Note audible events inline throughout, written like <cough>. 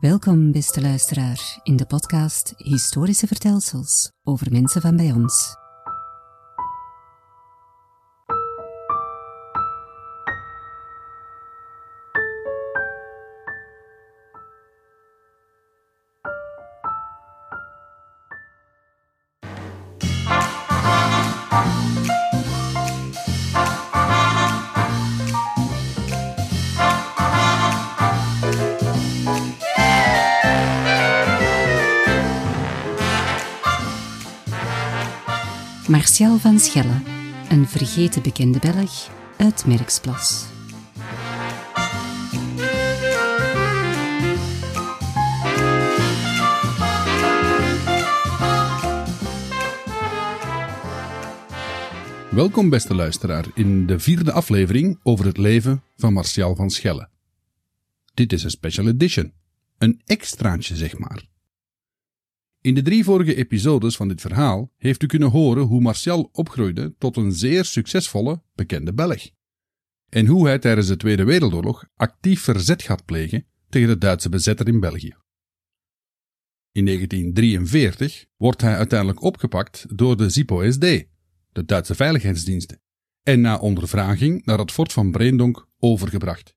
Welkom, beste luisteraar, in de podcast Historische Vertelsels over mensen van bij ons. Van Schelle, een vergeten bekende Belg uit Merksplas. Welkom beste luisteraar in de vierde aflevering over het leven van Martial van Schelle. Dit is een special edition, een extraatje zeg maar. In de drie vorige episodes van dit verhaal heeft u kunnen horen hoe Martial opgroeide tot een zeer succesvolle, bekende Belg. En hoe hij tijdens de Tweede Wereldoorlog actief verzet gaat plegen tegen de Duitse bezetter in België. In 1943 wordt hij uiteindelijk opgepakt door de ZIPO-SD, de Duitse veiligheidsdiensten, en na ondervraging naar het fort van Breendonk overgebracht.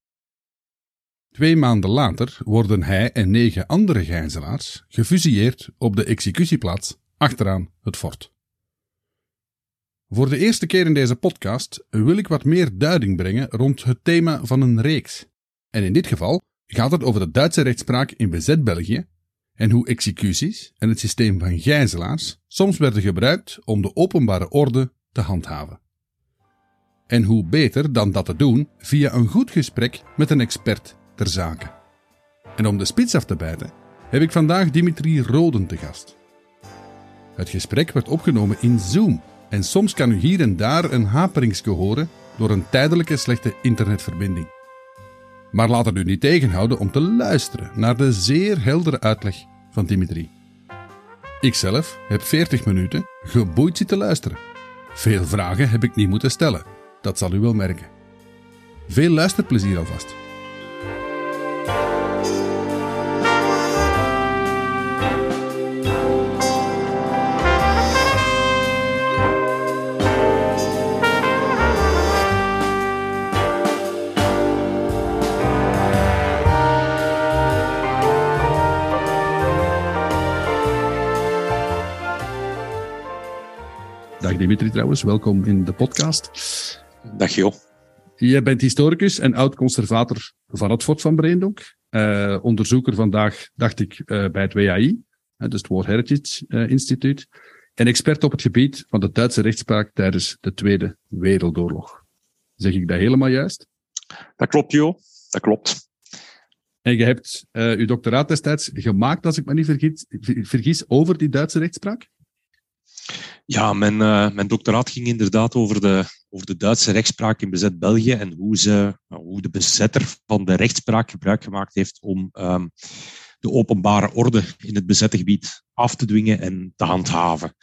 Twee maanden later worden hij en negen andere gijzelaars gefusilleerd op de executieplaats achteraan het fort. Voor de eerste keer in deze podcast wil ik wat meer duiding brengen rond het thema van een reeks. En in dit geval gaat het over de Duitse rechtspraak in bezet België en hoe executies en het systeem van gijzelaars soms werden gebruikt om de openbare orde te handhaven. En hoe beter dan dat te doen via een goed gesprek met een expert ter zake. En om de spits af te bijten, heb ik vandaag Dimitri Roden te gast. Het gesprek werd opgenomen in Zoom en soms kan u hier en daar een haperingsje horen door een tijdelijke slechte internetverbinding. Maar laat het u niet tegenhouden om te luisteren naar de zeer heldere uitleg van Dimitri. Ikzelf heb 40 minuten geboeid zitten luisteren. Veel vragen heb ik niet moeten stellen, dat zal u wel merken. Veel luisterplezier alvast. Dag Dimitri trouwens, welkom in de podcast. Dag Jo. Jij bent historicus en oud-conservator van het Fort van Breendonk. Uh, onderzoeker vandaag, dacht ik, uh, bij het WAI, dus het War Heritage uh, Instituut. En expert op het gebied van de Duitse rechtspraak tijdens de Tweede Wereldoorlog. Zeg ik dat helemaal juist? Dat klopt, Jo. Dat klopt. En je hebt uw doctoraat destijds gemaakt, als ik me niet vergis, vergis over die Duitse rechtspraak? Ja, mijn, uh, mijn doctoraat ging inderdaad over de, over de Duitse rechtspraak in bezet België en hoe, ze, hoe de bezetter van de rechtspraak gebruik gemaakt heeft om um, de openbare orde in het bezette gebied af te dwingen en te handhaven.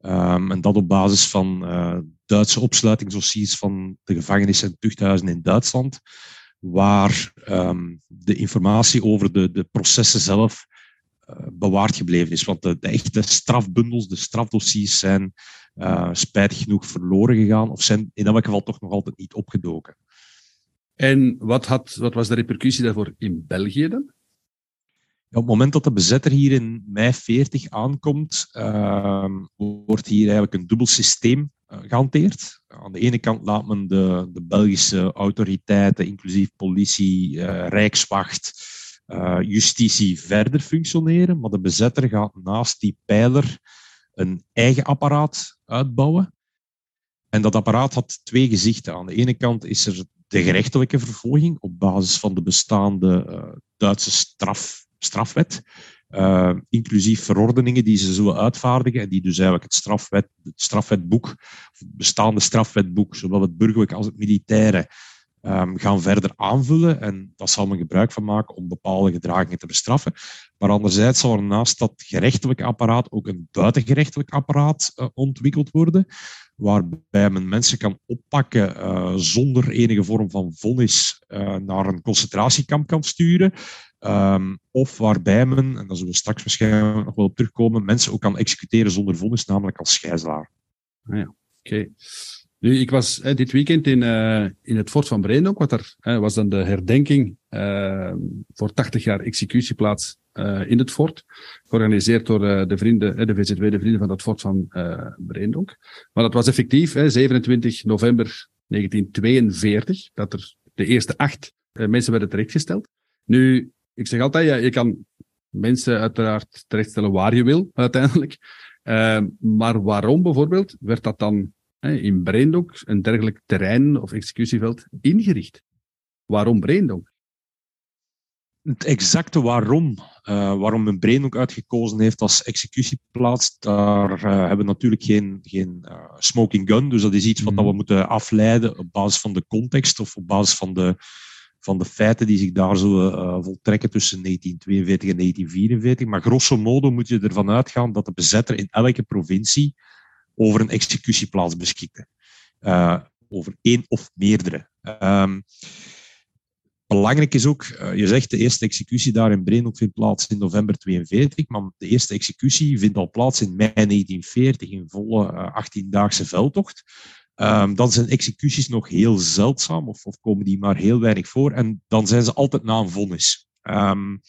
Um, en dat op basis van uh, Duitse opsluitingsdossiers van de gevangenissen en tuchthuizen in Duitsland, waar um, de informatie over de, de processen zelf bewaard gebleven is. Want de, de, echte strafbundels, de strafdossiers zijn uh, spijtig genoeg verloren gegaan of zijn in elk geval toch nog altijd niet opgedoken. En wat, had, wat was de repercussie daarvoor in België dan? Ja, op het moment dat de bezetter hier in mei 40 aankomt, uh, wordt hier eigenlijk een dubbel systeem uh, gehanteerd. Aan de ene kant laat men de, de Belgische autoriteiten, inclusief politie, rijkswacht, uh, justitie verder functioneren, maar de bezetter gaat naast die pijler een eigen apparaat uitbouwen. En dat apparaat had twee gezichten. Aan de ene kant is er de gerechtelijke vervolging op basis van de bestaande uh, Duitse straf, strafwet, uh, inclusief verordeningen die ze zullen uitvaardigen en die dus eigenlijk het, strafwet, het strafwetboek, het bestaande strafwetboek, zowel het burgerlijke als het militaire, um, gaan verder aanvullen. En dat zal men gebruik van maken om bepaalde gedragingen te bestraffen. Maar anderzijds zal er naast dat gerechtelijk apparaat ook een buitengerechtelijk apparaat uh, ontwikkeld worden, waarbij men mensen kan oppakken uh, zonder enige vorm van vonnis uh, naar een concentratiekamp kan sturen. Um, of waarbij men, en daar zullen we straks waarschijnlijk nog wel op terugkomen, mensen ook kan executeren zonder vonnis, namelijk als gijzelaar. Ah ja, oké. Nu, ik was dit weekend in, uh, in het fort van Breendonk, wat er uh, was dan de herdenking uh, voor 80 jaar executieplaats in het fort, georganiseerd door de vrienden, de VZW, de vrienden van het fort van Breendonk. Maar dat was effectief 27 november 1942, dat er de eerste acht mensen werden terechtgesteld. Nu, ik zeg altijd, ja, je kan mensen uiteraard terechtstellen waar je wil, uiteindelijk. maar waarom bijvoorbeeld werd dat dan in Breendonk een dergelijk terrein of executieveld ingericht. Waarom Breendonk? Het exacte waarom, uh, waarom men Breendonk uitgekozen heeft als executieplaats, daar uh, hebben we natuurlijk geen, geen uh, smoking gun. Dus dat is iets wat mm. we moeten afleiden op basis van de context of op basis van de, van de feiten die zich daar zullen voltrekken tussen 1942 en 1944. Maar grosso modo moet je ervan uitgaan dat de bezetter in elke provincie over een executieplaats beschikte. Uh, over één of meerdere. Um, belangrijk is ook, uh, je zegt de eerste executie daar in Breendonk vindt plaats in november 42, maar de eerste executie vindt al plaats in mei 1940 in volle uh, 18-daagse veldtocht. Um, dan zijn executies nog heel zeldzaam of, of, komen die maar heel weinig voor en dan zijn ze altijd na een vonnis. Um,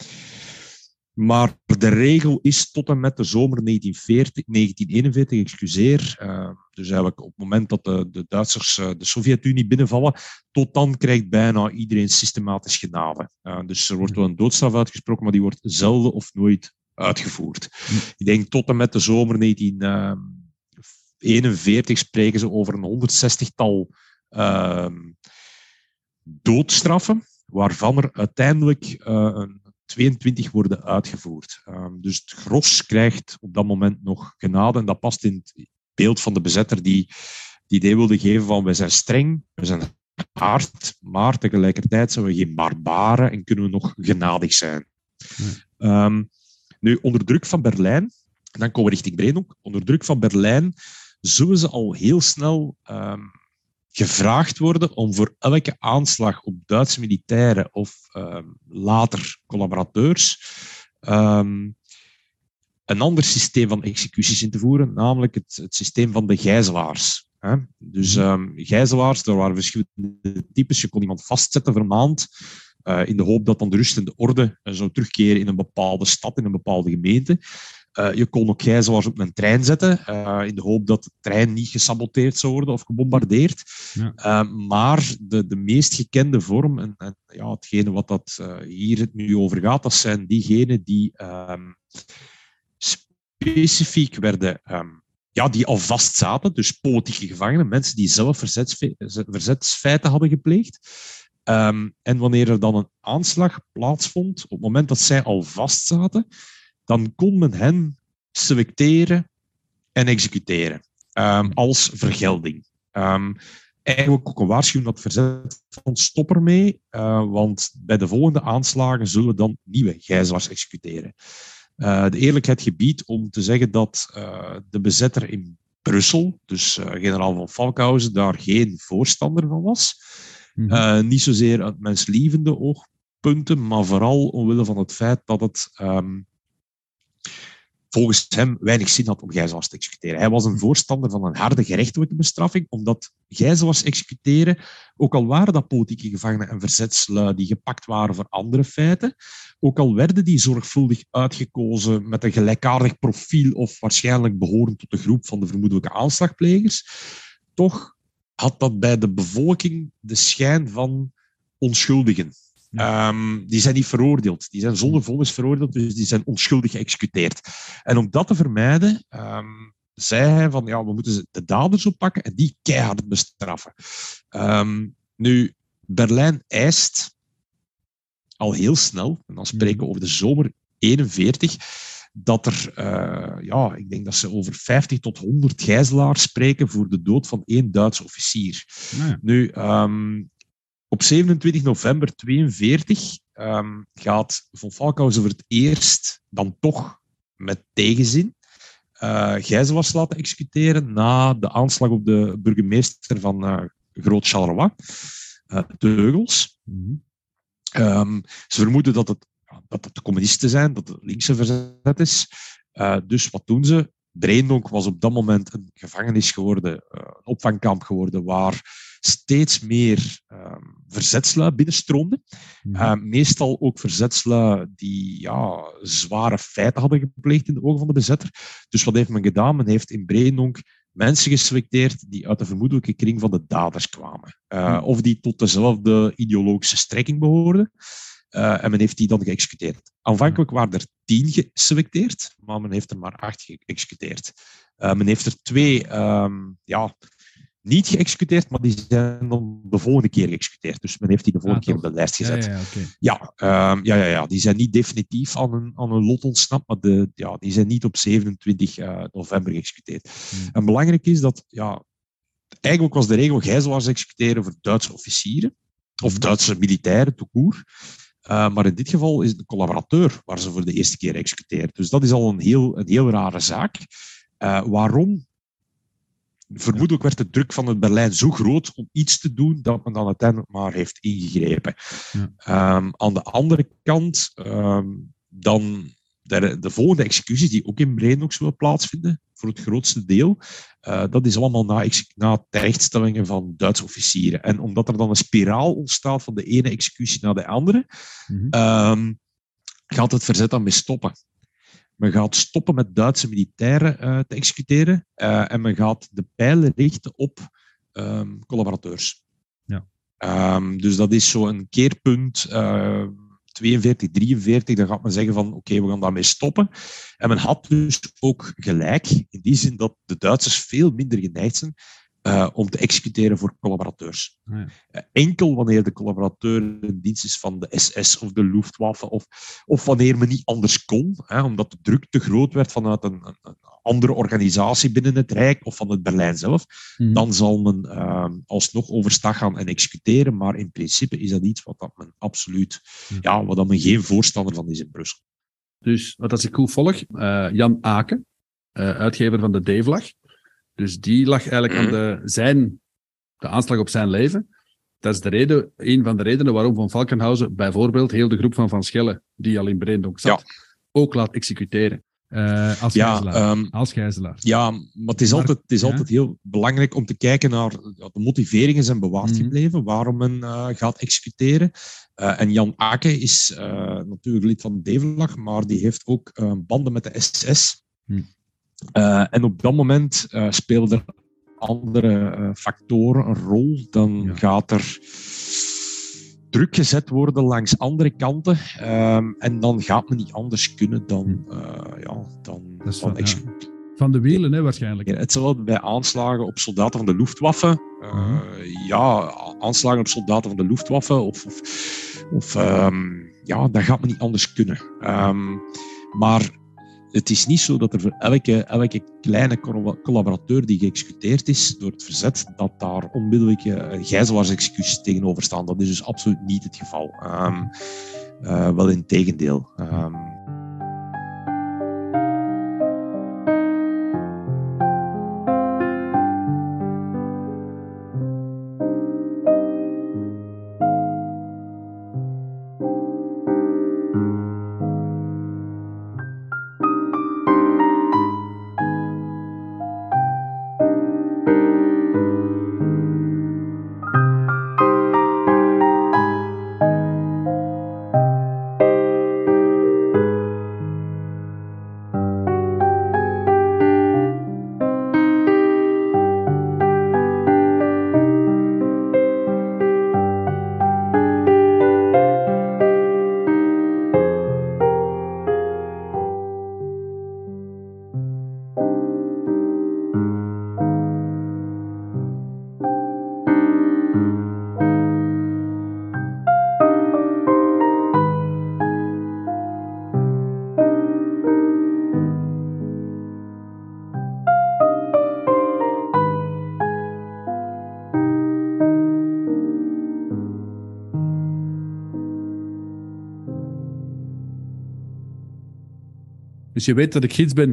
maar de regel is tot en met de zomer 1940, 1941, excuseer. Uh, dus eigenlijk op het moment dat de, de Duitsers uh, de Sovjet-Unie binnenvallen, tot dan krijgt bijna iedereen systematisch genade. Uh, dus er wordt wel een doodstraf uitgesproken, maar die wordt zelden of nooit uitgevoerd. Ik denk tot en met de zomer 1941 spreken ze over een 160-tal ehm, doodstraffen, waarvan er uiteindelijk een 22 worden uitgevoerd. Um, dus het gros krijgt op dat moment nog genade. En dat past in het beeld van de bezetter die die idee wilde geven van wij zijn streng, we zijn hard, maar tegelijkertijd zijn we geen barbaren en kunnen we nog genadig zijn. Um, nu, onder druk van Berlijn, en dan komen we richting Breendonk, onder druk van Berlijn zullen ze al heel snel um, gevraagd worden om voor elke aanslag op Duitse militairen of um, later collaborateurs um, een ander systeem van executies in te voeren, namelijk het, het systeem van de gijzelaars. Hè? Dus um, gijzelaars, er waren verschillende types. Je kon iemand vastzetten voor een maand uh, in de hoop dat dan de rust en de orde uh, zou terugkeren in een bepaalde stad, in een bepaalde gemeente. Uh, je kon ook gijzelaars op een trein zetten, uh, in de hoop dat de trein niet gesaboteerd zou worden of gebombardeerd. Ja. Uh, maar de, de meest gekende vorm, en, en ja, hetgene wat dat, hier het nu over gaat, dat zijn diegenen die um, specifiek werden, um, ja, die al vast zaten, dus politieke gevangenen, mensen die zelf verzetsfe verzetsfeiten hadden gepleegd. Um, en wanneer er dan een aanslag plaatsvond, op het moment dat zij al vast zaten, dan kon men hen selecteren en executeren um, als vergelding. Um, eigenlijk ook een waarschuwing dat verzet van stop ermee, uh, want bij de volgende aanslagen zullen we dan nieuwe gijzelaars executeren. Uh, de eerlijkheid gebiedt om te zeggen dat uh, de bezetter in Brussel, dus generaal van Valkhausen, daar geen voorstander van was. Mm -hmm. niet zozeer uit menslievende oogpunten, maar vooral omwille van het feit dat het um, volgens hem weinig zin had om gijzelaars te executeren. Hij was een voorstander van een harde gerechtelijke bestraffing, omdat gijzelaars executeren, ook al waren dat politieke gevangenen en verzetslui die gepakt waren voor andere feiten, ook al werden die zorgvuldig uitgekozen met een gelijkaardig profiel of waarschijnlijk behorend tot de groep van de vermoedelijke aanslagplegers, toch had dat bij de bevolking de schijn van onschuldigen. Um, die zijn niet veroordeeld. Die zijn zonder vonnis veroordeeld, dus die zijn onschuldig geëxecuteerd. En om dat te vermijden, um, zei hij van ja, we moeten de daders oppakken en die keihard bestraffen. Um, nu, Berlijn eist al heel snel, en dan spreken we over de zomer 41, dat er, uh, ja, ik denk dat ze over 50 tot 100 gijzelaars spreken voor de dood van één Duitse officier. Ja. Nu, um, op 27 november 1942 um, gaat Von Falkhausen voor het eerst dan toch met tegenzin uh, gijzelaars laten executeren na de aanslag op de burgemeester van uh, Groot Charleroi, uh, Teugels. Mm -hmm. um, ze vermoeden dat het dat het communisten zijn, dat het linkse verzet is. Uh, dus wat doen ze? Breendonk was op dat moment een gevangenis geworden, een opvangkamp geworden, waar steeds meer uh, verzetslui binnenstroomden. Uh, meestal ook verzetslui die ja, zware feiten hadden gepleegd in de ogen van de bezetter. Dus wat heeft men gedaan? Men heeft in Breendonk mensen geselecteerd die uit de vermoedelijke kring van de daders kwamen. Uh, of die tot dezelfde ideologische strekking behoorden. Uh, en men heeft die dan geëxecuteerd. Aanvankelijk waren er tien geselecteerd, maar men heeft er maar acht geëxecuteerd. Uh, men heeft er twee um, ja, niet geëxecuteerd, maar die zijn dan de volgende keer geëxecuteerd. Dus men heeft die de volgende ah, keer op de lijst gezet. Ja, ja, okay. ja, um, ja, ja, ja, die zijn niet definitief aan een, aan een lot ontsnapt, maar de, ja, die zijn niet op 27 uh, november geëxecuteerd. Hmm. En belangrijk is dat, ja, eigenlijk was de regel gijzelaars executeren voor Duitse officieren, of Duitse militairen, toekoer. Uh, maar in dit geval is het de collaborateur waar ze voor de eerste keer executeert. Dus dat is al een heel, een heel rare zaak. Uh, waarom? Vermoedelijk werd de druk van het Berlijn zo groot om iets te doen dat men dan uiteindelijk maar heeft ingegrepen. Ja. Um, aan de andere kant, um, dan de, de, volgende executies die ook in Brein nog zullen plaatsvinden, voor het grootste deel, uh, dat is allemaal na, na terechtstellingen van Duitse officieren. En omdat er dan een spiraal ontstaat van de ene executie naar de andere, mm -hmm. um, gaat het verzet dan mee stoppen. Men gaat stoppen met Duitse militairen uh, te executeren uh, en men gaat de pijlen richten op um, collaborateurs. Ja. Um, dus dat is zo'n keerpunt. Uh, 42, 43, dan gaat men zeggen van oké, okay, we gaan daarmee stoppen. En men had dus ook gelijk, in die zin dat de Duitsers veel minder geneigd zijn uh, om te executeren voor collaborateurs. Ja. Uh, enkel wanneer de collaborateur in dienst is van de SS of de Luftwaffe, of, of wanneer men niet anders kon, hè, omdat de druk te groot werd vanuit een, een, andere organisatie binnen het Rijk of van het Berlijn zelf, mm. dan zal men uh, alsnog overstag gaan en executeren. Maar in principe is dat iets wat dat men absoluut, mm. ja, wat dat men geen voorstander van is in Brussel. Dus wat als ik goed volg, uh, Jan Aken, uitgever van de D-vlag, dus die lag eigenlijk aan de, zijn, de aanslag op zijn leven. Dat is de reden, een van de redenen waarom Van Valkenhausen bijvoorbeeld heel de groep van Van Schelle, die al in Breendonk zat, ja. ook laat executeren. Uh, als, ja, gijzelaar. um, als gijzelaar. Ja, maar het is, Maar- altijd, het is ja. altijd heel belangrijk om te kijken naar ja, de motiveringen zijn bewaard Mhm. gebleven, waarom men uh, gaat executeren. Uh, en Jan Ake is natuurlijk lid van de Devenlag, maar die heeft ook banden met de SS. Mhm. Uh, en op dat moment uh, spelen er andere uh, factoren een rol. Dan Ja. gaat er druk gezet worden langs andere kanten. Um, en dan gaat men niet anders kunnen dan, uh, ja, dan, ja. executeren. Van de wielen, hè, waarschijnlijk. Ja, hetzelfde bij aanslagen op soldaten van de Luftwaffe. Uh, Mhm. Ja, aanslagen op soldaten van de Luftwaffe. Of, of, of um, ja, dat gaat men niet anders kunnen. Um, maar het is niet zo dat er voor elke, elke kleine colla- collaborateur die geëxecuteerd is door het verzet, dat daar onmiddellijke uh, gijzelaarsexecuties tegenover staan. Dat is dus absoluut niet het geval. Um, uh, wel in tegendeel. Um, Dus je weet dat ik gids ben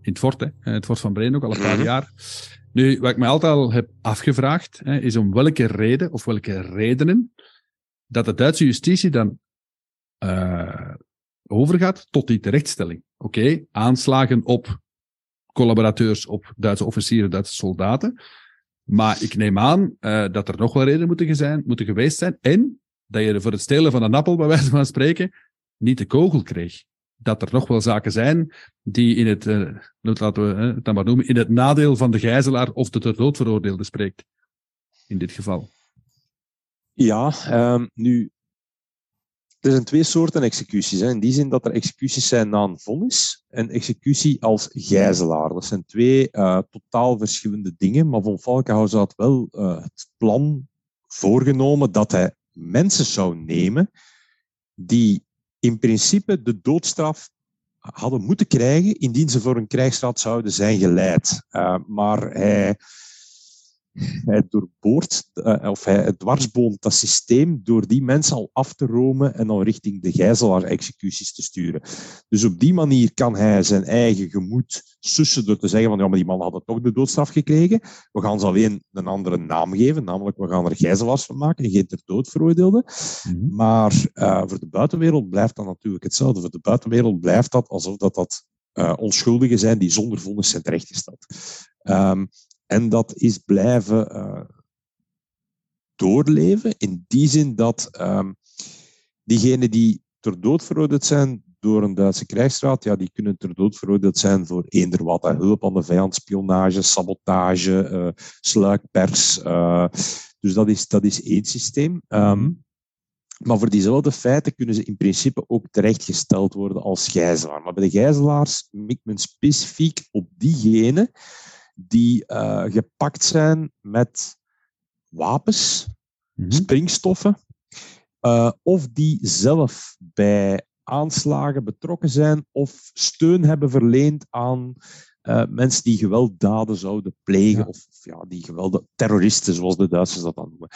in het fort, hè, in het fort van Breen ook al een paar Mhm. jaar. Nu, wat ik me altijd al heb afgevraagd, hè, is om welke reden of welke redenen dat de Duitse justitie dan uh, overgaat tot die terechtstelling. Oké, aanslagen op collaborateurs, op Duitse officieren, Duitse soldaten. Maar ik neem aan uh, dat er nog wel redenen moeten, zijn, moeten geweest zijn. En dat je voor het stelen van een appel, bij wijze van spreken, niet de kogel kreeg. Dat er nog wel zaken zijn die in het, uh, laten we het dan maar noemen, in het nadeel van de gijzelaar of de ter dood veroordeelde spreekt. In dit geval. Ja, um, nu, er zijn twee soorten executies. Hè. In die zin dat er executies zijn na een vonnis en executie als gijzelaar. Dat zijn twee uh, totaal verschillende dingen. Maar von Falkenhaus had wel uh, het plan voorgenomen dat hij mensen zou nemen die in principe de doodstraf hadden moeten krijgen indien ze voor een krijgsraad zouden zijn geleid. Uh, maar hij hij doorboort, uh, of hij dwarsboomt dat systeem door die mensen al af te romen en dan richting de gijzelaar-executies te sturen. Dus op die manier kan hij zijn eigen gemoed sussen door te zeggen van ja, maar die man hadden toch de doodstraf gekregen. We gaan ze alleen een andere naam geven, namelijk we gaan er gijzelaars van maken, geen ter dood veroordeelden. Mm -hmm. Maar uh, voor de buitenwereld blijft dat natuurlijk hetzelfde. Voor de buitenwereld blijft dat alsof dat, dat uh, onschuldigen zijn die zonder vonnis zijn terechtgesteld. Um, en dat is blijven uh, doorleven in die zin dat um, diegenen die ter dood veroordeeld zijn door een Duitse krijgsraad, ja, die kunnen ter dood veroordeeld zijn voor eender wat. Hè. Hulp aan de vijand, spionage, sabotage, uh, sluikpers. Uh, dus dat is, dat is één systeem. Um, maar voor diezelfde feiten kunnen ze in principe ook terechtgesteld worden als gijzelaar. Maar bij de gijzelaars mikt men specifiek op diegenen die uh, gepakt zijn met wapens, mm -hmm. springstoffen, uh, of die zelf bij aanslagen betrokken zijn of steun hebben verleend aan uh, mensen die gewelddaden zouden plegen, ja. of ja, die geweld terroristen, zoals de Duitsers dat dan noemen.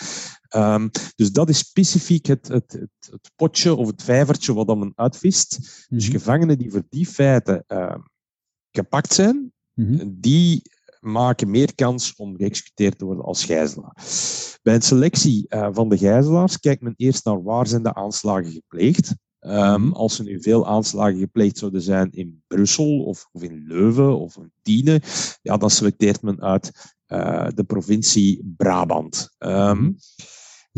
Um, dus dat is specifiek het, het, het, het, potje of het vijvertje wat dan men uitvist. Mm -hmm. Dus gevangenen die voor die feiten uh, gepakt zijn, mm -hmm. die maken meer kans om geëxecuteerd te worden als gijzelaar. Bij een selectie uh, van de gijzelaars kijkt men eerst naar waar zijn de aanslagen gepleegd. Um, als er nu veel aanslagen gepleegd zouden zijn in Brussel of, of in Leuven of in Tiene, ja, dan selecteert men uit uh, de provincie Brabant. Um,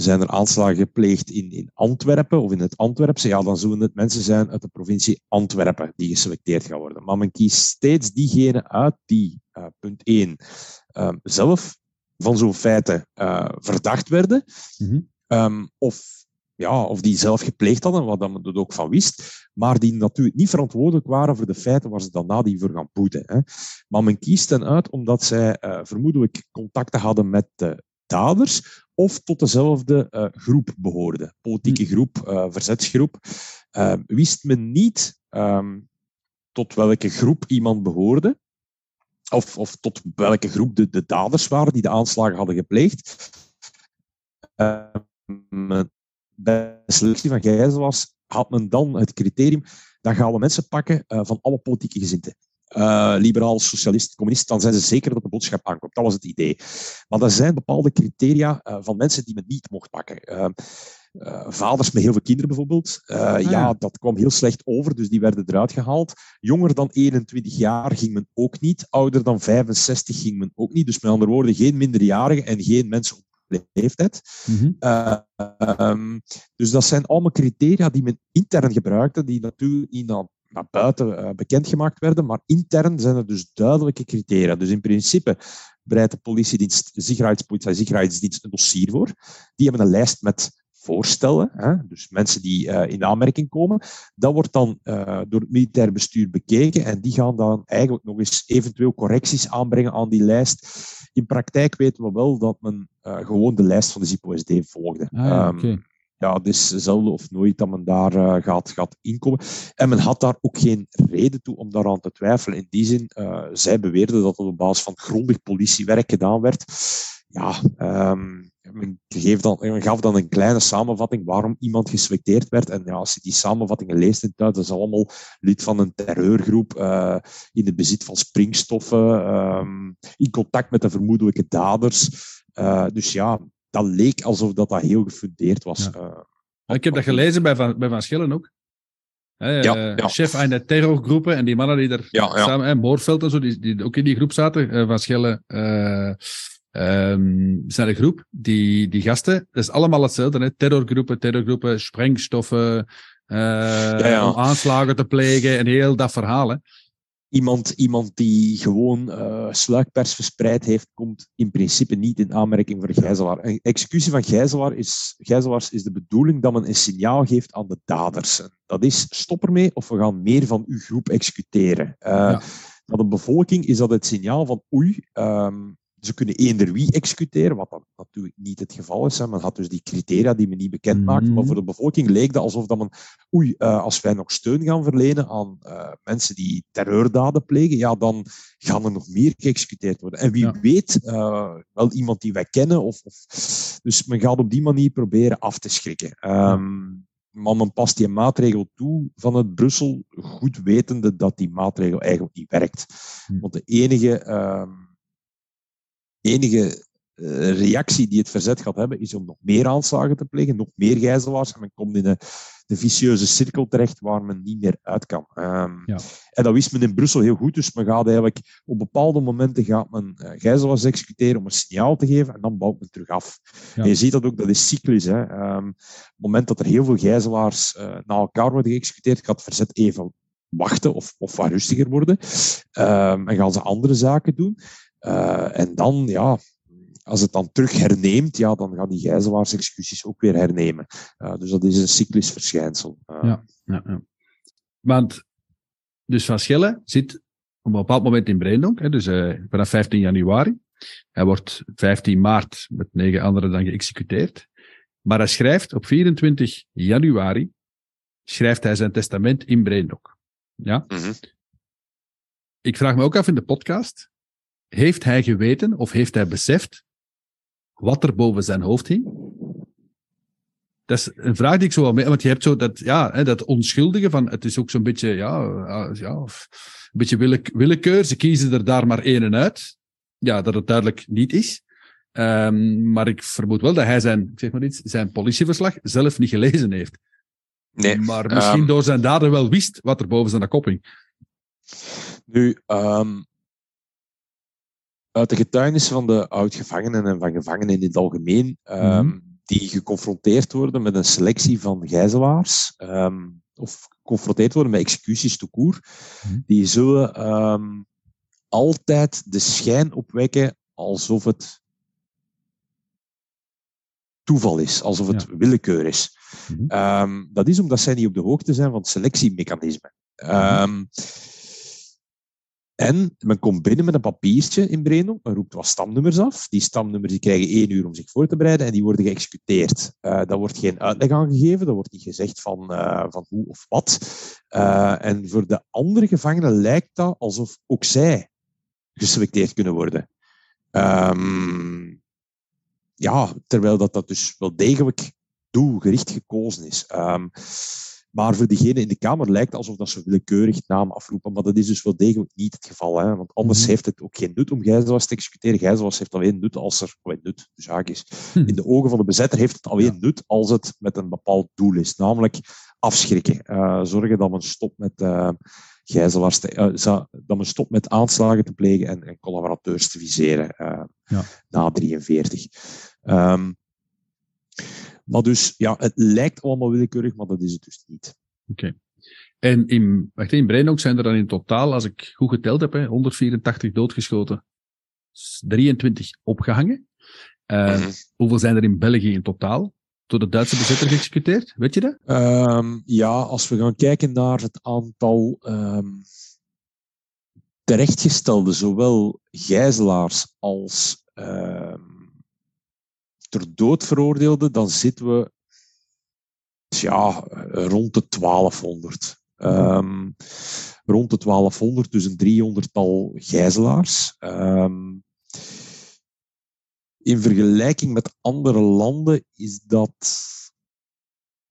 zijn er aanslagen gepleegd in, in Antwerpen of in het Antwerpse, ja, dan zullen het mensen zijn uit de provincie Antwerpen die geselecteerd gaan worden. Maar men kiest steeds diegenen uit die, uh, punt 1, uh, zelf van zo'n feiten uh, verdacht werden, mm -hmm. um, of, ja, of die zelf gepleegd hadden, wat men er ook van wist, maar die natuurlijk niet verantwoordelijk waren voor de feiten waar ze dan nadien voor gaan boeten. Hè. Maar men kiest hen uit omdat zij vermoedelijk contacten hadden met de daders of tot dezelfde uh, groep behoorde. Politieke groep, uh, verzetsgroep. Uh, wist men niet um, tot welke groep iemand behoorde, of, of tot welke groep de, de daders waren die de aanslagen hadden gepleegd. bij de selectie van gijzelaars had men dan het criterium, dan gaan we mensen pakken van alle politieke gezinten uh, liberaal, socialist, communist, dan zijn ze zeker dat de boodschap aankomt. Dat was het idee. Maar er zijn bepaalde criteria uh, van mensen die men niet mocht pakken. Uh, vaders met heel veel kinderen bijvoorbeeld. Ah, ja. ja, dat kwam heel slecht over, dus die werden eruit gehaald. Jonger dan 21 jaar ging men ook niet. Ouder dan 65 ging men ook niet. Dus met andere woorden, geen minderjarigen en geen mensen op leeftijd. Mm -hmm. um, dus dat zijn allemaal criteria die men intern gebruikte, die natuurlijk niet naar naar buiten uh, bekendgemaakt werden, maar intern zijn er dus duidelijke criteria. Dus in principe bereidt de politiedienst, Sicherheidspolitie, Sicherheidsdienst een dossier voor. Die hebben een lijst met voorstellen, hè, dus mensen die uh, in aanmerking komen. Dat wordt dan uh, door het militair bestuur bekeken en die gaan dan eigenlijk nog eens eventueel correcties aanbrengen aan die lijst. In praktijk weten we wel dat men uh, gewoon de lijst van de ZIPO-SD volgde. Ah, ja, okay. um, ja, het is zelden of nooit dat men daar uh, gaat, gaat inkomen. En men had daar ook geen reden toe om daaraan te twijfelen. In die zin, uh, zij beweerden dat het op basis van grondig politiewerk gedaan werd. Ja, um, men, dan, gaf dan een kleine samenvatting waarom iemand geselecteerd werd. En ja, als je die samenvattingen leest in dat is allemaal lid van een terreurgroep, uh, in het bezit van springstoffen, um, in contact met de vermoedelijke daders. dus ja, dat leek alsof dat, dat heel gefundeerd was. Ja. Uh, ik heb dat gelezen bij Van, bij van Schillen ook. Hè, Ja, eh, ja. Chef aan de terrorgroepen en die mannen die er Ja, ja. samen, hè, Moorveld en zo, die, die ook in die groep zaten, eh, van Schelle, eh ehm, zijn een groep. Die, die gasten, dat is allemaal hetzelfde. Hè? Terrorgroepen, terrorgroepen, sprengstoffen, eh, ja. om aanslagen te plegen en heel dat verhaal. Hè? Iemand, iemand die gewoon eh sluikpers verspreid heeft, komt in principe niet in aanmerking voor gijzelaar. Een executie van gijzelaar is, gijzelaars is de bedoeling dat men een signaal geeft aan de daders. Dat is, stop ermee of we gaan meer van uw groep executeren. Eh Ja. Naar de bevolking is dat het signaal van oei, ehm, ze kunnen eender wie executeren, wat dan natuurlijk niet het geval is. Hè. Men had dus die criteria die men niet bekend maakte, Mhm. maar voor de bevolking leek dat alsof dat men oei, eh, als wij nog steun gaan verlenen aan eh, mensen die terreurdaden plegen, ja, dan gaan er nog meer geëxecuteerd worden. En wie Ja. weet, eh, wel iemand die wij kennen. Of, of, dus men gaat op die manier proberen af te schrikken. Ehm, Maar men past die maatregel toe van het Brussel, goed wetende dat die maatregel eigenlijk niet werkt. Hm. Want de enige, ehm, enige eh, reactie die het verzet gaat hebben, is om nog meer aanslagen te plegen, nog meer gijzelaars. En men komt in een, een vicieuze cirkel terecht waar men niet meer uit kan. Ehm, Ja. En dat wist men in Brussel heel goed. Dus men gaat eigenlijk op bepaalde momenten gaat men eh, gijzelaars executeren om een signaal te geven en dan bouwt men terug af. Ja. En je ziet dat ook, dat is cyclisch. Hè. Ehm, op het moment dat er heel veel gijzelaars eh na elkaar worden geëxecuteerd, gaat het verzet even wachten of, of wat rustiger worden. Ehm, en gaan ze andere zaken doen. Eh, en dan, ja, als het dan terug herneemt, ja, dan gaan die gijzelaarsexecuties ook weer hernemen. Eh, dus dat is een cyclisch verschijnsel. Eh, Ja. Ja, ja. Want, dus Van Schelle zit op een bepaald moment in Breendonk, hè, dus vanaf 15 januari. Hij wordt 15 maart met negen anderen dan geëxecuteerd. Maar hij schrijft op 24 januari, schrijft hij zijn testament in Breendonk. Ja? Mhm. Ik vraag me ook af in de podcast, heeft hij geweten of heeft hij beseft wat er boven zijn hoofd hing? Dat is een vraag die ik zo wel mee, want je hebt zo dat, ja, hè, dat onschuldige van, het is ook zo'n beetje, ja, ja, een beetje wille- willekeur. Ze kiezen er daar maar één uit. Ja, dat het duidelijk niet is. Ehm, maar ik vermoed wel dat hij zijn, ik zeg maar iets, zijn politieverslag zelf niet gelezen heeft. Nee, maar misschien ehm, door zijn daden wel wist wat er boven zijn kop hing. Nu, ehm, uit de getuigenissen van de oud-gevangenen en van gevangenen in het algemeen, ehm, Mhm. die geconfronteerd worden met een selectie van gijzelaars, ehm, of geconfronteerd worden met executies tout court, Mhm. die zullen ehm, altijd de schijn opwekken alsof het toeval is, alsof het willekeur is. Mhm. Dat is omdat zij niet op de hoogte zijn van het selectiemechanisme. En men komt binnen met een papiertje in Breno, men roept wat stamnummers af. Die stamnummers die krijgen één uur om zich voor te bereiden en die worden geëxecuteerd. Eh daar wordt geen uitleg aan gegeven, daar wordt niet gezegd van, eh, van hoe of wat. Eh, en voor de andere gevangenen lijkt dat alsof ook zij geselecteerd kunnen worden. Ehm, ja, terwijl dat, dat dus wel degelijk doelgericht gekozen is. Ehm, maar voor diegene in de Kamer lijkt het alsof dat ze willekeurig naam afroepen, maar dat is dus wel degelijk niet het geval. Hè? Want anders Mhm. heeft het ook geen nut om gijzelaars te executeren. Gijzelaars heeft alleen nut als er, oh, nut, de zaak is. Hm. In de ogen van de bezetter heeft het alleen nut als het met een bepaald doel is, namelijk afschrikken. Eh, zorgen dat men stopt met eh gijzelaars, te, eh, dat men stopt met aanslagen te plegen en, en collaborateurs te viseren Ja. na 43. Ehm, maar dus, ja, het lijkt allemaal willekeurig, maar dat is het dus niet. En in, wacht, in Breindonk zijn er dan in totaal, als ik goed geteld heb, hè, 184 doodgeschoten, 23 opgehangen. Eh, Mhm. Hoeveel zijn er in België in totaal door de Duitse bezetter geëxecuteerd? Weet je dat? Ehm, ja, als we gaan kijken naar het aantal ehm, terechtgestelde, zowel gijzelaars als ehm, ter dood veroordeelden, dan zitten we ja, rond de 1200. Ehm, rond de 1200, dus een 300-tal gijzelaars. Ehm, in vergelijking met andere landen is dat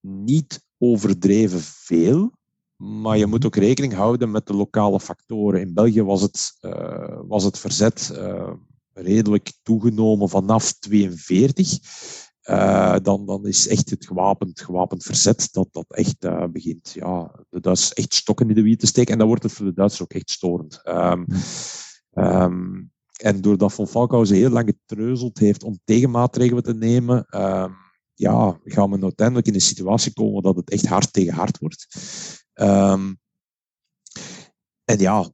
niet overdreven veel, maar je moet ook rekening houden met de lokale factoren. In België was het, eh, was het verzet eh, redelijk toegenomen vanaf 42. uh, dan, dan is echt het gewapend, gewapend verzet dat, dat echt uh, begint ja, de Duitsers echt stokken in de wiet te steken. En dan wordt het voor de Duitsers ook echt storend. Um, um, en doordat Von Falkhausen heel lang getreuzeld heeft om tegenmaatregelen te nemen, um, ja, gaan we uiteindelijk in een situatie komen dat het echt hard tegen hard wordt. En ja,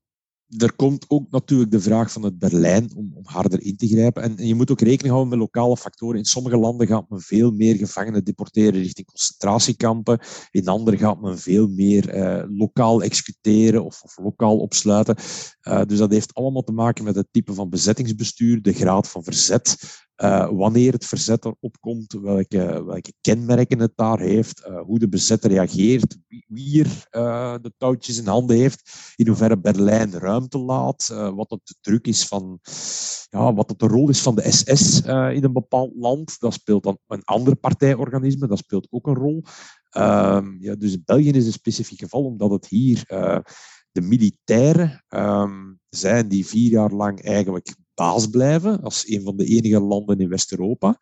er komt ook natuurlijk de vraag van het Berlijn om, om harder in te grijpen. En, je moet ook rekening houden met lokale factoren. In sommige landen gaat men veel meer gevangenen deporteren richting concentratiekampen. In andere gaat men veel meer eh, lokaal executeren of, of lokaal opsluiten. Uh, dus dat heeft allemaal te maken met het type van bezettingsbestuur, de graad van verzet, uh, wanneer het verzet erop komt, welke, welke kenmerken het daar heeft, uh, hoe de bezetter reageert, wie, wie er uh, de touwtjes in handen heeft, in hoeverre Berlijn ruimte laat, wat het de druk is van, ja, wat het de rol is van de SS in een bepaald land. Dat speelt dan een ander partijorganisme, dat speelt ook een rol. Um, ja, dus België is een specifiek geval, omdat het hier de militairen um, zijn die vier jaar lang eigenlijk baas blijven als een van de enige landen in West-Europa.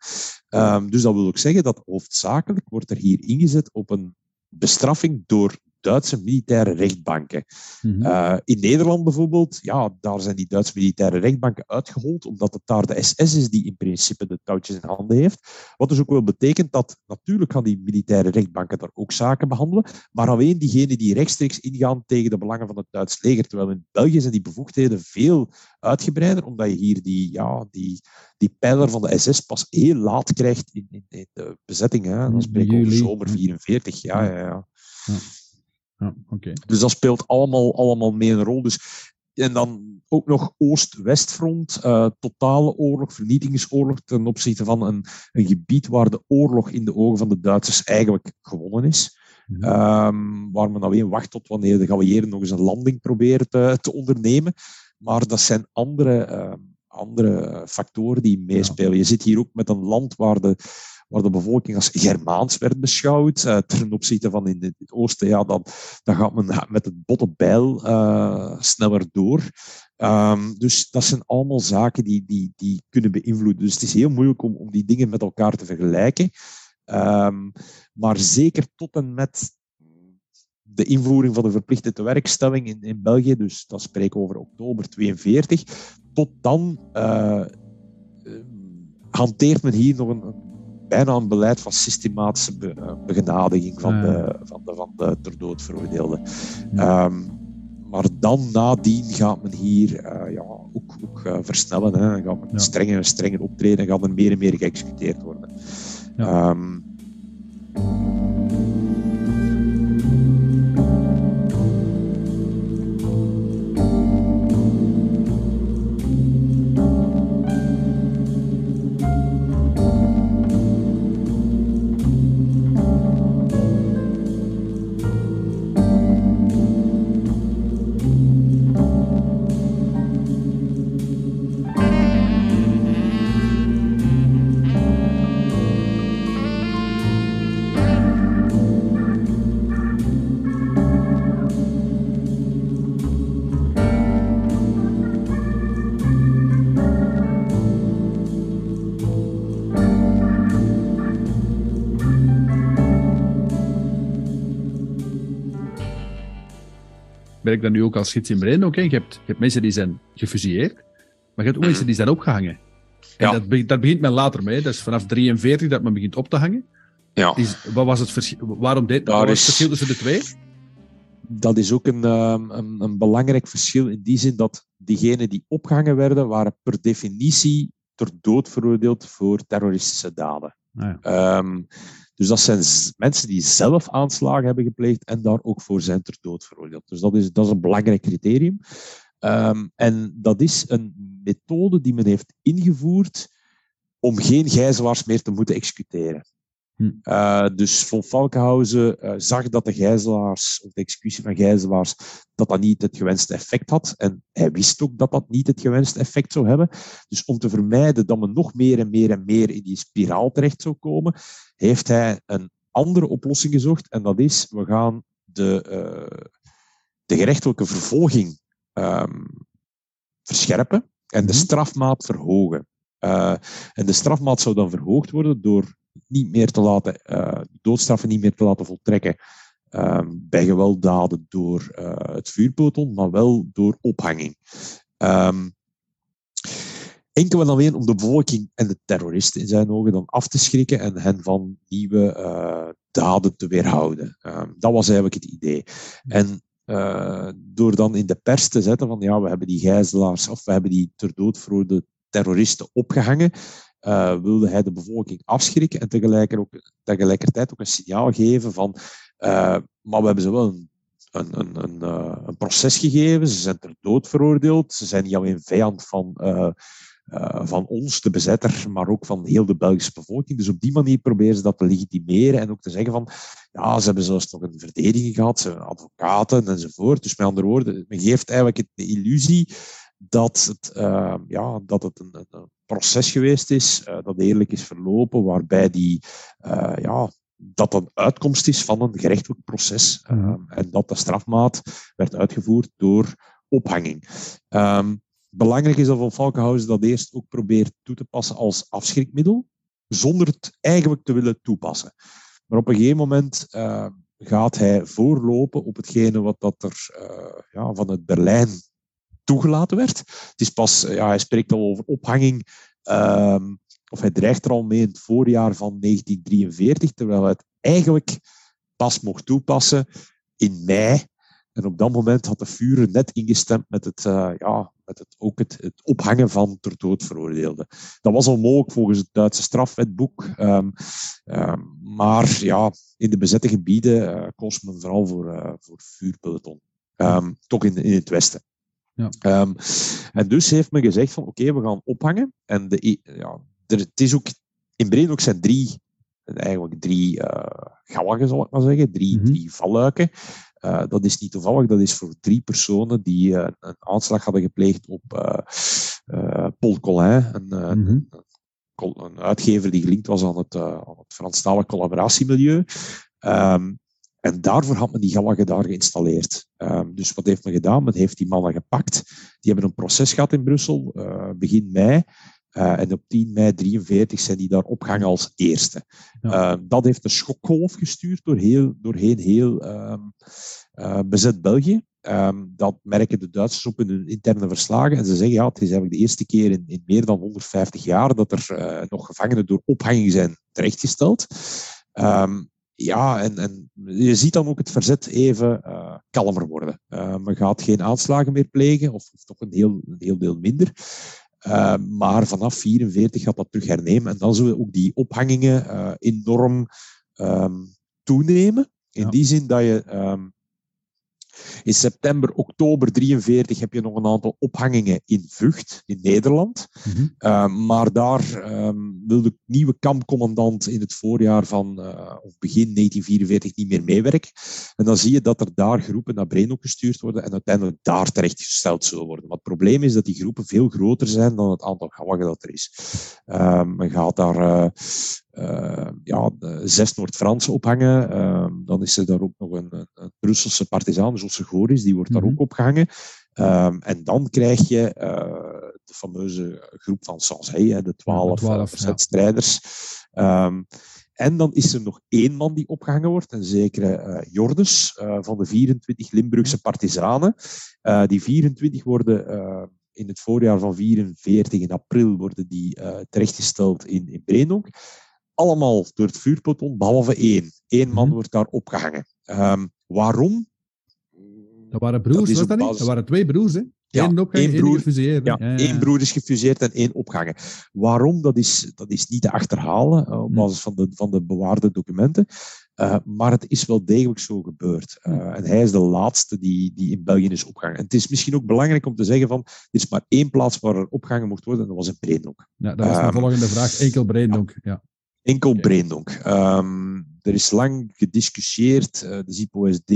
Um, dus dat wil ook zeggen dat hoofdzakelijk wordt er hier ingezet op een bestraffing door Duitse militaire rechtbanken. Mm -hmm. uh, in Nederland bijvoorbeeld, ja, daar zijn die Duitse militaire rechtbanken uitgehold, omdat het daar de SS is die in principe de touwtjes in handen heeft. Wat dus ook wel betekent dat natuurlijk gaan die militaire rechtbanken daar ook zaken behandelen, maar alleen diegenen die rechtstreeks ingaan tegen de belangen van het Duits leger. Terwijl in België zijn die bevoegdheden veel uitgebreider, omdat je hier die, ja, die, die pijler van de SS pas heel laat krijgt in, in, in de bezetting. Hè. Dan spreken we over zomer 44. Ja, ja, ja. ja. Ja, okay. Dus dat speelt allemaal, allemaal mee een rol. Dus, en dan ook nog Oost-Westfront, uh, totale oorlog, vernietigingsoorlog ten opzichte van een, een gebied waar de oorlog in de ogen van de Duitsers eigenlijk gewonnen is. Mm -hmm. um, waar men alleen wacht tot wanneer de geallieerden nog eens een landing proberen te, te ondernemen. Maar dat zijn andere, uh, andere factoren die meespelen. Ja. Je zit hier ook met een land waar de, waar de bevolking als Germaans werd beschouwd. Uh, ten opzichte van in het oosten, ja, dan, dan gaat men <laughs> met het botte bijl uh, sneller door. Um, dus dat zijn allemaal zaken die, die, die kunnen beïnvloeden. Dus het is heel moeilijk om, om die dingen met elkaar te vergelijken. Um, maar zeker tot en met de invoering van de verplichte tewerkstelling in, in België, dus dat spreken we over oktober 42, tot dan uh, hanteert men hier nog een bijna een beleid van systematische be, begenadiging van, ja. de, van, de, van de ter dood veroordeelden. Ja. Um, maar dan nadien gaat men hier uh, ja, ook, ook uh, versnellen. Hè. Gaat men ja. strenger en strenger optreden en gaat er meer en meer geëxecuteerd worden. Um, dan nu ook als gids in Brein. Oké, je, hebt, je hebt mensen die zijn gefusilleerd, maar je hebt ook mensen die zijn opgehangen. En ja. dat, be dat begint men later mee. Dat is vanaf 43 dat men begint op te hangen. Ja. Is, wat was het verschil? Waarom deed, wat was het verschil tussen de twee? Dat is ook een, een, een belangrijk verschil in die zin dat diegenen die opgehangen werden, waren per definitie ter dood veroordeeld voor terroristische daden. Um, dus dat zijn mensen die zelf aanslagen hebben gepleegd en daar ook voor zijn ter dood veroordeeld. Dus dat is, dat is een belangrijk criterium. Um, en dat is een methode die men heeft ingevoerd om geen gijzelaars meer te moeten executeren. Hm. Uh, dus von Falkenhausen uh, zag dat de gijzelaars, of de executie van gijzelaars, dat dat niet het gewenste effect had. En hij wist ook dat dat niet het gewenste effect zou hebben. Dus om te vermijden dat men nog meer en meer en meer in die spiraal terecht zou komen, heeft hij een andere oplossing gezocht. En dat is, we gaan de, uh, de gerechtelijke vervolging um, verscherpen en de strafmaat verhogen. En de strafmaat zou dan verhoogd worden door niet meer te laten, uh, doodstraffen niet meer te laten voltrekken um, bij gewelddaden door uh, het vuurpeloton, maar wel door ophanging. Um, enkel en alleen om de bevolking en de terroristen in zijn ogen dan af te schrikken en hen van nieuwe uh, daden te weerhouden. Um, dat was eigenlijk het idee. En door dan in de pers te zetten van ja, we hebben die gijzelaars of we hebben die ter dood veroordeelde terroristen opgehangen, uh, wilde hij de bevolking afschrikken en tegelijkertijd ook, tegelijkertijd ook een signaal geven van uh, maar we hebben ze wel een, een, een, uh, een proces gegeven, ze zijn ter dood veroordeeld, ze zijn niet alleen vijand van van ons, de bezetter, maar ook van heel de Belgische bevolking. Dus op die manier proberen ze dat te legitimeren en ook te zeggen van, ja, ze hebben zelfs nog een verdediging gehad, ze hebben advocaten enzovoort. Dus met andere woorden, men geeft eigenlijk de illusie dat het, ja, dat het een, een, proces geweest is, uh, dat eerlijk is verlopen, waarbij die, uh, ja, dat een uitkomst is van een gerechtelijk proces um, en dat de strafmaat werd uitgevoerd door ophanging. Um, Belangrijk is dat Van Falkenhausen dat eerst ook probeert toe te passen als afschrikmiddel, zonder het eigenlijk te willen toepassen. Maar op een gegeven moment uh, gaat hij voorlopen op hetgene wat dat er uh, ja, van het Berlijn toegelaten werd. Het is pas, ja, hij spreekt al over ophanging, um, of hij dreigt er al mee in het voorjaar van 1943, terwijl hij het eigenlijk pas mocht toepassen in mei en op dat moment had de Führer net ingestemd met het, uh, ja, met het, ook het, ophangen van ter dood veroordeelden. Dat was onmogelijk volgens het Duitse strafwetboek. Um, um, maar ja, in de bezette gebieden uh, koos men vooral voor, uh, voor vuurpeloton. Toch in, in het westen. Ja. en dus heeft men gezegd van oké, okay, we gaan ophangen. En de, ja, er, het is ook, in Breen zijn drie, eigenlijk drie galgen, zal ik maar zeggen, drie, mm -hmm. drie valluiken. Uh, dat is niet toevallig, dat is voor drie personen die uh, een aanslag hadden gepleegd op uh, Paul Collin, een, mm -hmm. een, een, uitgever die gelinkt was aan het, aan het Franstalige collaboratiemilieu. Um, en daarvoor had men die galgen daar geïnstalleerd. Um, dus wat heeft men gedaan? Men heeft die mannen gepakt. Die hebben een proces gehad in Brussel, begin mei. Uh, en op 10 mei 43 zijn die daar opgehangen als eerste. Ja. Uh, dat heeft een schokgolf gestuurd door heel, doorheen heel um, uh, bezet België. Um, dat merken de Duitsers op in hun interne verslagen. En ze zeggen, ja, het is eigenlijk de eerste keer in, in meer dan 150 jaar dat er nog gevangenen door ophanging zijn terechtgesteld. Um, ja, en, en je ziet dan ook het verzet even kalmer worden. men gaat geen aanslagen meer plegen, of, of toch een heel, een heel deel minder. Uh, maar vanaf 44 gaat dat terug hernemen. En dan zullen ook die ophangingen uh, enorm um, toenemen. In ja. die zin dat je um, in september, oktober 43 heb je nog een aantal ophangingen in Vught, in Nederland. Mm -hmm. uh, maar daar um, wil de nieuwe kampcommandant in het voorjaar van, uh, of begin 1944 niet meer meewerken. En dan zie je dat er daar groepen naar Breno gestuurd worden en uiteindelijk daar terechtgesteld zullen worden. Maar het probleem is dat die groepen veel groter zijn dan het aantal galgen dat er is. Uh, men gaat daar uh, uh, ja, zes Noord-Franse ophangen. Uh, dan is er daar ook nog een, een, een Brusselse partizan, Josse Goris, die wordt daar mm -hmm. ook opgehangen. Um, en dan krijg je uh, de fameuze groep van Sanzay, de twaalf ja, verzetstrijders. Ja. Um, en dan is er nog één man die opgehangen wordt, een zekere uh, Jordes uh, van de 24 Limburgse partizanen. Uh, die 24 worden in het voorjaar van 44, in april, worden die terechtgesteld in, in Breendonk allemaal door het vuurpeloton, behalve één. Eén man wordt daar opgehangen. Um, waarom? Dat waren broers, dat was dat niet? Dat waren twee broers, hè? Ja, één broer, gefuseerd. Ja, ja, één broer is gefuseerd en één opgehangen. Waarom? Dat is, dat is niet te achterhalen uh, op basis van de, van de bewaarde documenten. Uh, maar het is wel degelijk zo gebeurd. Uh, en hij is de laatste die, die in België is opgehangen. En het is misschien ook belangrijk om te zeggen van, er is maar één plaats waar er opgehangen mocht worden, en dat was in Breendonk. Ja, dat was um, de volgende vraag. Enkel Breendonk, ja. Enkel okay. Breendonk. Um, er is lang gediscussieerd, de ZIPO-SD,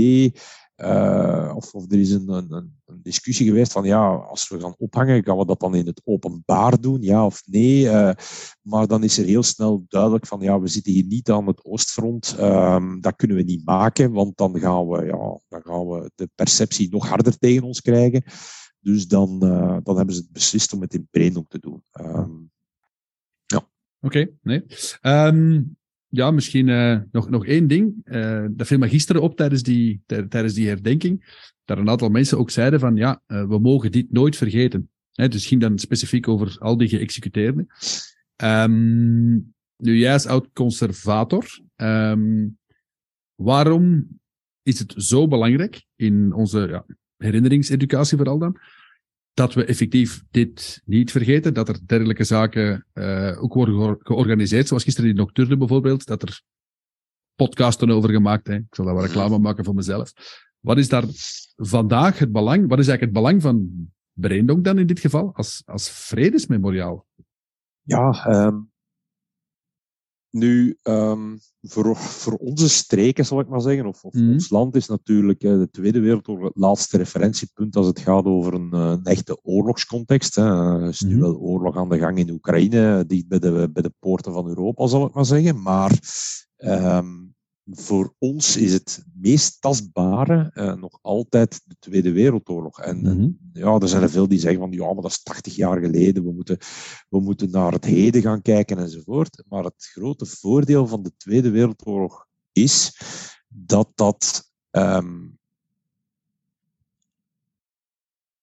uh, of, of er is een, een, een, discussie geweest van ja, als we gaan ophangen, gaan we dat dan in het openbaar doen, ja of nee? Uh, maar dan is er heel snel duidelijk van ja, we zitten hier niet aan het oostfront, um, dat kunnen we niet maken, want dan gaan we, ja, dan gaan we de perceptie nog harder tegen ons krijgen. Dus dan, uh, dan hebben ze het beslist om het in Breendonk te doen. Um, Oké, okay, nee. Um, ja, misschien uh, nog, nog één ding. Uh, dat viel me gisteren op tijdens die, tijdens die herdenking. Dat een aantal mensen ook zeiden van ja, uh, we mogen dit nooit vergeten. Hè, dus ging dan specifiek over al die geëxecuteerden. Um, nu, jij als oud-conservator, um, waarom is het zo belangrijk in onze ja, herinneringseducatie vooral dan, dat we effectief dit niet vergeten, dat er dergelijke zaken uh, ook worden georganiseerd, zoals gisteren in Nocturne bijvoorbeeld, dat er podcasten over gemaakt. Hè. Ik zal daar wel reclame maken voor mezelf. Wat is daar vandaag het belang, wat is eigenlijk het belang van Breendonk dan in dit geval, als, als vredesmemoriaal? Ja, um, nu, um, voor, voor onze streken, zal ik maar zeggen, of, of mm. ons land is natuurlijk uh, de Tweede Wereldoorlog het laatste referentiepunt als het gaat over een, een echte oorlogscontext. Hè. Er is mm. nu mhm. wel oorlog aan de gang in Oekraïne, dicht bij de, bij de poorten van Europa, zal ik maar zeggen. Maar um, voor ons is het meest tastbare uh, nog altijd de Tweede Wereldoorlog. En, mm-hmm. ja, er zijn er veel die zeggen van ja, maar dat is 80 jaar geleden, we moeten, we moeten naar het heden gaan kijken enzovoort. Maar het grote voordeel van de Tweede Wereldoorlog is dat dat um,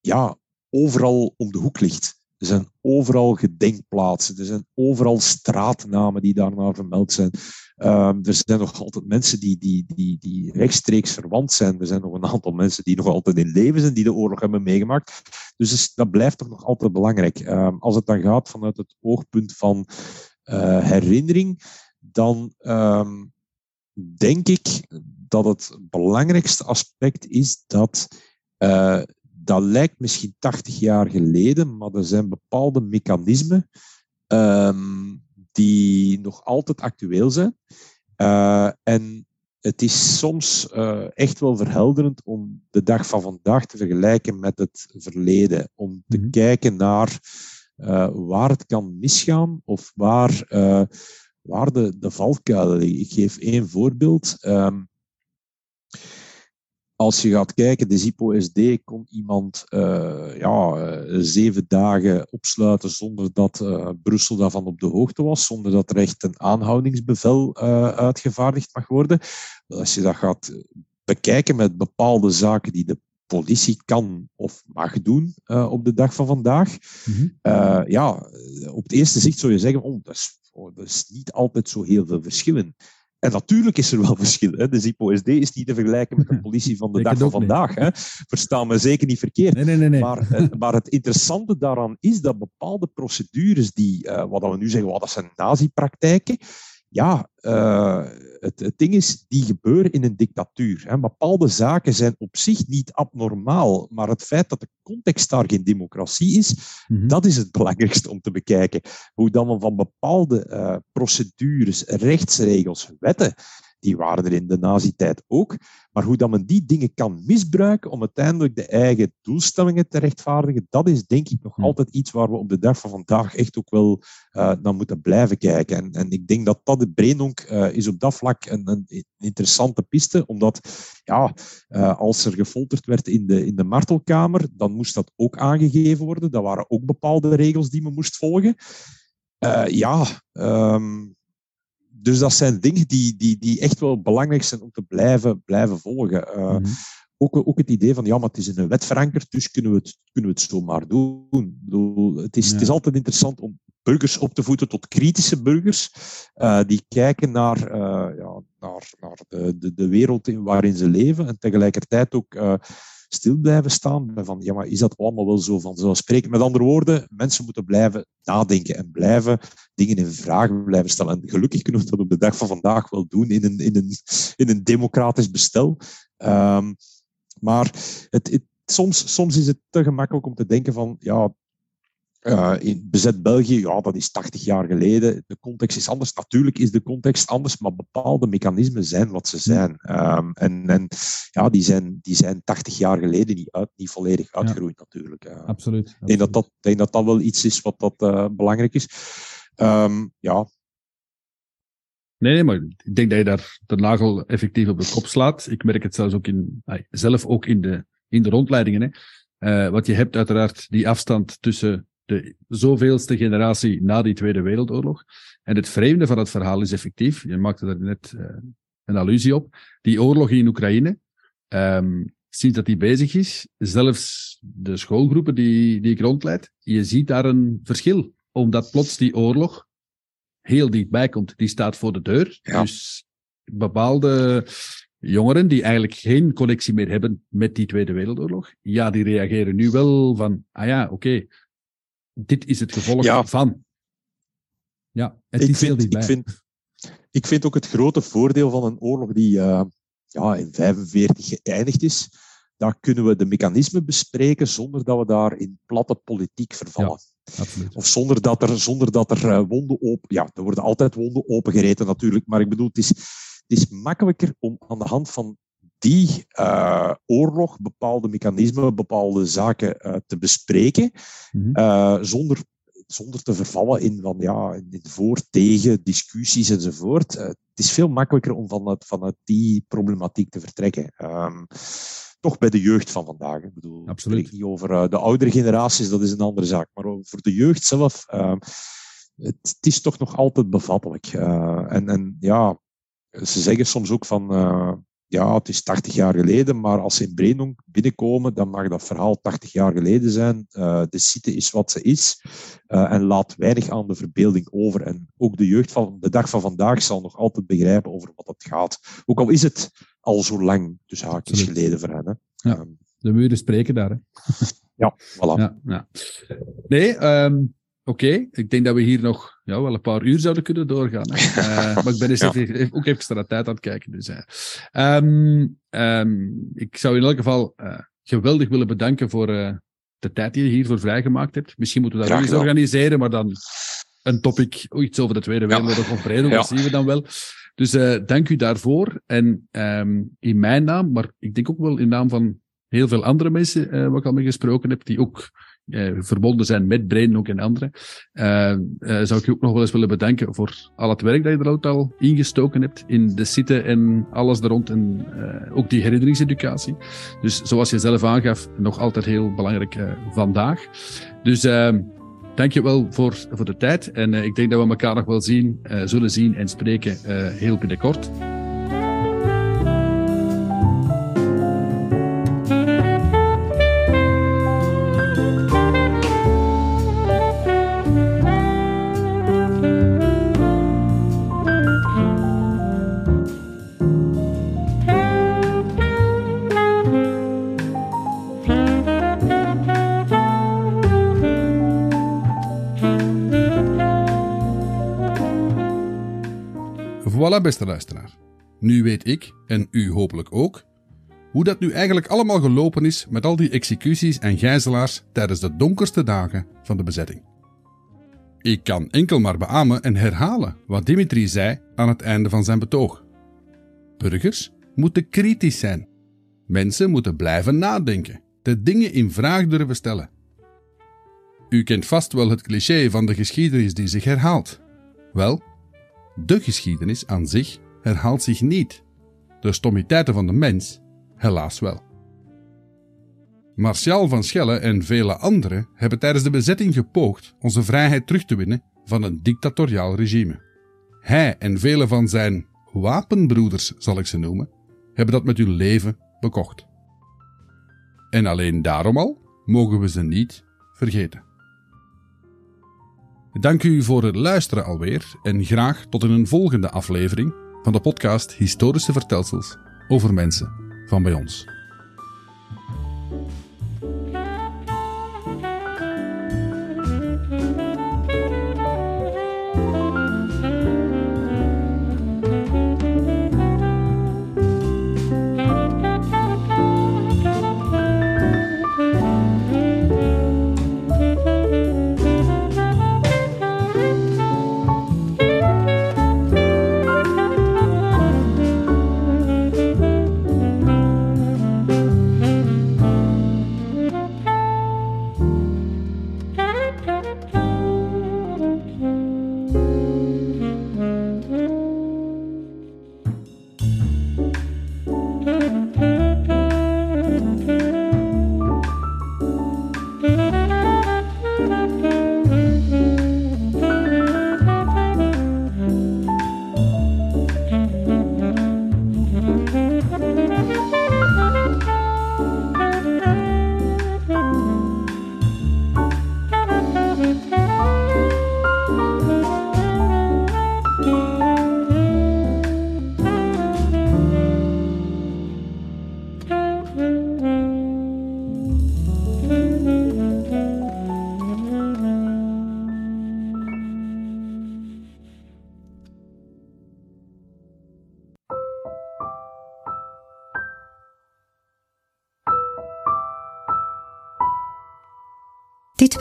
ja, overal om de hoek ligt. Er zijn overal gedenkplaatsen, er zijn overal straatnamen die daarna vermeld zijn. Um, er zijn nog altijd mensen die, die, die, die rechtstreeks verwant zijn. Er zijn nog een aantal mensen die nog altijd in leven zijn, die de oorlog hebben meegemaakt. Dus dat blijft toch nog altijd belangrijk. Um, als het dan gaat vanuit het oogpunt van uh, herinnering, dan um, denk ik dat het belangrijkste aspect is dat uh, dat lijkt misschien 80 jaar geleden, maar er zijn bepaalde mechanismen die nog altijd actueel zijn. Uh, en het is soms uh, echt wel verhelderend om de dag van vandaag te vergelijken met het verleden. Om te mm-hmm. kijken naar uh, waar het kan misgaan of waar, waar de, de valkuilen liggen. Ik geef één voorbeeld. Um, als je gaat kijken, de ZIPO-SD kon iemand uh, ja, uh, zeven dagen opsluiten zonder dat uh, Brussel daarvan op de hoogte was, zonder dat er echt een aanhoudingsbevel uitgevaardigd mag worden. Als je dat gaat bekijken met bepaalde zaken die de politie kan of mag doen op de dag van vandaag, mm-hmm. ja, op het eerste zicht zou je zeggen, oh, dat, is, oh, dat is niet altijd zo heel veel verschillen. En natuurlijk is er wel verschil. Hè. De ZIPO-SD is niet te vergelijken met de politie van de dag van vandaag. Hè. Versta me zeker niet verkeerd. Nee, nee, nee, maar, eh, maar, het interessante daaraan is dat bepaalde procedures die, uh, wat we nu zeggen, wat dat zijn nazi-praktijken, ja, uh, het, het, ding is, die gebeuren in een dictatuur. Hè. Bepaalde zaken zijn op zich niet abnormaal, maar het feit dat de context daar geen democratie is, mm-hmm. dat is het belangrijkste om te bekijken. Hoe dan we van bepaalde uh, procedures, rechtsregels, wetten die waren er in de nazi-tijd ook. Maar hoe dat men die dingen kan misbruiken om uiteindelijk de eigen doelstellingen te rechtvaardigen, dat is denk ik nog hm. altijd iets waar we op de dag van vandaag echt ook wel uh, naar moeten blijven kijken. En, en ik denk dat dat de Brainonk uh, is op dat vlak een, een, interessante piste, omdat ja, uh, als er gefolterd werd in de, in de martelkamer, dan moest dat ook aangegeven worden. Dat waren ook bepaalde regels die men moest volgen. ja, um, dus dat zijn dingen die, die, die echt wel belangrijk zijn om te blijven, blijven volgen. Uh, mm -hmm. ook, ook het idee van, ja, maar het is in een wet verankerd, dus kunnen we het, kunnen we het zomaar doen. Bedoel, het, is, ja. het is altijd interessant om burgers op te voeden tot kritische burgers, uh, die kijken naar, uh, ja, naar, naar de, de, de wereld in, waarin ze leven en tegelijkertijd ook stil blijven staan. Van, ja, maar is dat allemaal wel zo vanzelfsprekend? Met andere woorden, mensen moeten blijven nadenken en blijven dingen in vraag blijven stellen. En gelukkig kunnen we dat op de dag van vandaag wel doen in een, in een, in een democratisch bestel. Um, maar het, het, soms, soms is het te gemakkelijk om te denken van, ja, uh, in bezet België, ja, dat is 80 jaar geleden. De context is anders. Natuurlijk is de context anders, maar bepaalde mechanismen zijn wat ze zijn. Um, en en ja, die, zijn, die zijn 80 jaar geleden niet, uit, niet volledig uitgeroeid, ja. natuurlijk. Uh, absoluut. Ik denk dat dat, denk dat dat wel iets is wat dat, uh, belangrijk is. Um, ja. Nee, nee, maar ik denk dat je daar de nagel effectief op de kop slaat. Ik merk het zelfs ook in, zelf ook in de, in de rondleidingen. Hè. Wat je hebt uiteraard die afstand tussen de zoveelste generatie na die Tweede Wereldoorlog En het vreemde van het verhaal is effectief, je maakte er net uh, een allusie op, die oorlog in Oekraïne, um, sinds dat die bezig is, zelfs de schoolgroepen die, die ik rondleid, je ziet daar een verschil. Omdat plots die oorlog heel dichtbij komt. Die staat voor de deur. Ja. Dus bepaalde jongeren die eigenlijk geen connectie meer hebben met die Tweede Wereldoorlog, ja, die reageren nu wel van, ah ja, oké, dit is het gevolg van. Ja, het ik is vind, heel Ik vind, ik vind ook het grote voordeel van een oorlog die uh, ja, in 45 geëindigd is, daar kunnen we de mechanismen bespreken zonder dat we daar in platte politiek vervallen. Ja, absoluut. Of zonder dat er, zonder dat er uh, wonden open... Ja, er worden altijd wonden opengereten natuurlijk, maar ik bedoel, het is, het is makkelijker om aan de hand van die uh, oorlog bepaalde mechanismen, bepaalde zaken uh, te bespreken, mm -hmm. zonder, zonder te vervallen in, van, ja, in voor, tegen, discussies enzovoort. het is veel makkelijker om vanuit, vanuit die problematiek te vertrekken. Um, toch bij de jeugd van vandaag. Ik bedoel, Absoluut. Ik niet over de oudere generaties, dat is een andere zaak. Maar voor de jeugd zelf, uh, het, het, is toch nog altijd bevattelijk. En, en ja, ze zeggen soms ook van, uh, ja, het is 80 jaar geleden, maar als ze in Brainong binnenkomen, dan mag dat verhaal 80 jaar geleden zijn. Uh, de site is wat ze is uh, en laat weinig aan de verbeelding over. En ook de jeugd van de dag van vandaag zal nog altijd begrijpen over wat het gaat. Ook al is het al zo lang, dus haakjes geleden voor hen. Hè. Ja, um, de muren spreken daar. Hè? <laughs> ja, voilà. Ja, ja. Nee, um, Oké, okay, ik denk dat we hier nog ja, wel een paar uur zouden kunnen doorgaan. Uh, <laughs> maar ik ben eens ja. even, ook extra tijd aan het kijken. Dus, uh. um, um, ik zou in elk geval uh, geweldig willen bedanken voor de tijd die je hiervoor vrijgemaakt hebt. Misschien moeten we dat nog eens organiseren, maar dan een topic, oh, iets over de Tweede Wereldoorlog ja. of breder, dat zien we dan wel. Dus dank u daarvoor. En um, in mijn naam, maar ik denk ook wel in naam van heel veel andere mensen waar ik al mee gesproken heb, die ook uh, verbonden zijn met Brainlook en anderen, uh, uh, zou ik je ook nog wel eens willen bedanken voor al het werk dat je er ook al ingestoken hebt in de site en alles er rond en ook die herinneringseducatie. Dus zoals je zelf aangaf, nog altijd heel belangrijk vandaag. Dus dank je wel voor, voor de tijd en ik denk dat we elkaar nog wel zien, zullen zien en spreken heel binnenkort. Beste luisteraar. Nu weet ik, en u hopelijk ook, hoe dat nu eigenlijk allemaal gelopen is met al die executies en gijzelaars tijdens de donkerste dagen van de bezetting. Ik kan enkel maar beamen en herhalen wat Dimitri zei aan het einde van zijn betoog. Burgers moeten kritisch zijn. Mensen moeten blijven nadenken, de dingen in vraag durven stellen. U kent vast wel het cliché van de geschiedenis die zich herhaalt. Wel, de geschiedenis aan zich herhaalt zich niet. De stommiteiten van de mens helaas wel. Martial van Schelle en vele anderen hebben tijdens de bezetting gepoogd onze vrijheid terug te winnen van een dictatoriaal regime. Hij en vele van zijn wapenbroeders, zal ik ze noemen, hebben dat met hun leven bekocht. En alleen daarom al mogen we ze niet vergeten. Dank u voor het luisteren alweer en graag tot in een volgende aflevering van de podcast Historische Vertelsels over mensen van bij ons.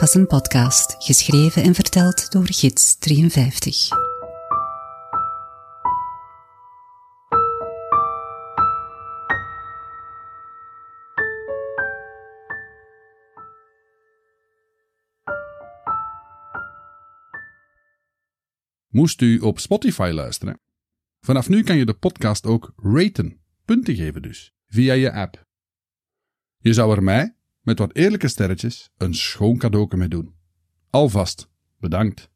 Was een podcast, geschreven en verteld door Gids 53. Moest u op Spotify luisteren? Vanaf nu kan je de podcast ook raten, punten geven dus, via je app. Je zou er mij, met wat eerlijke sterretjes, een schoon cadeau mee doen. Alvast, bedankt.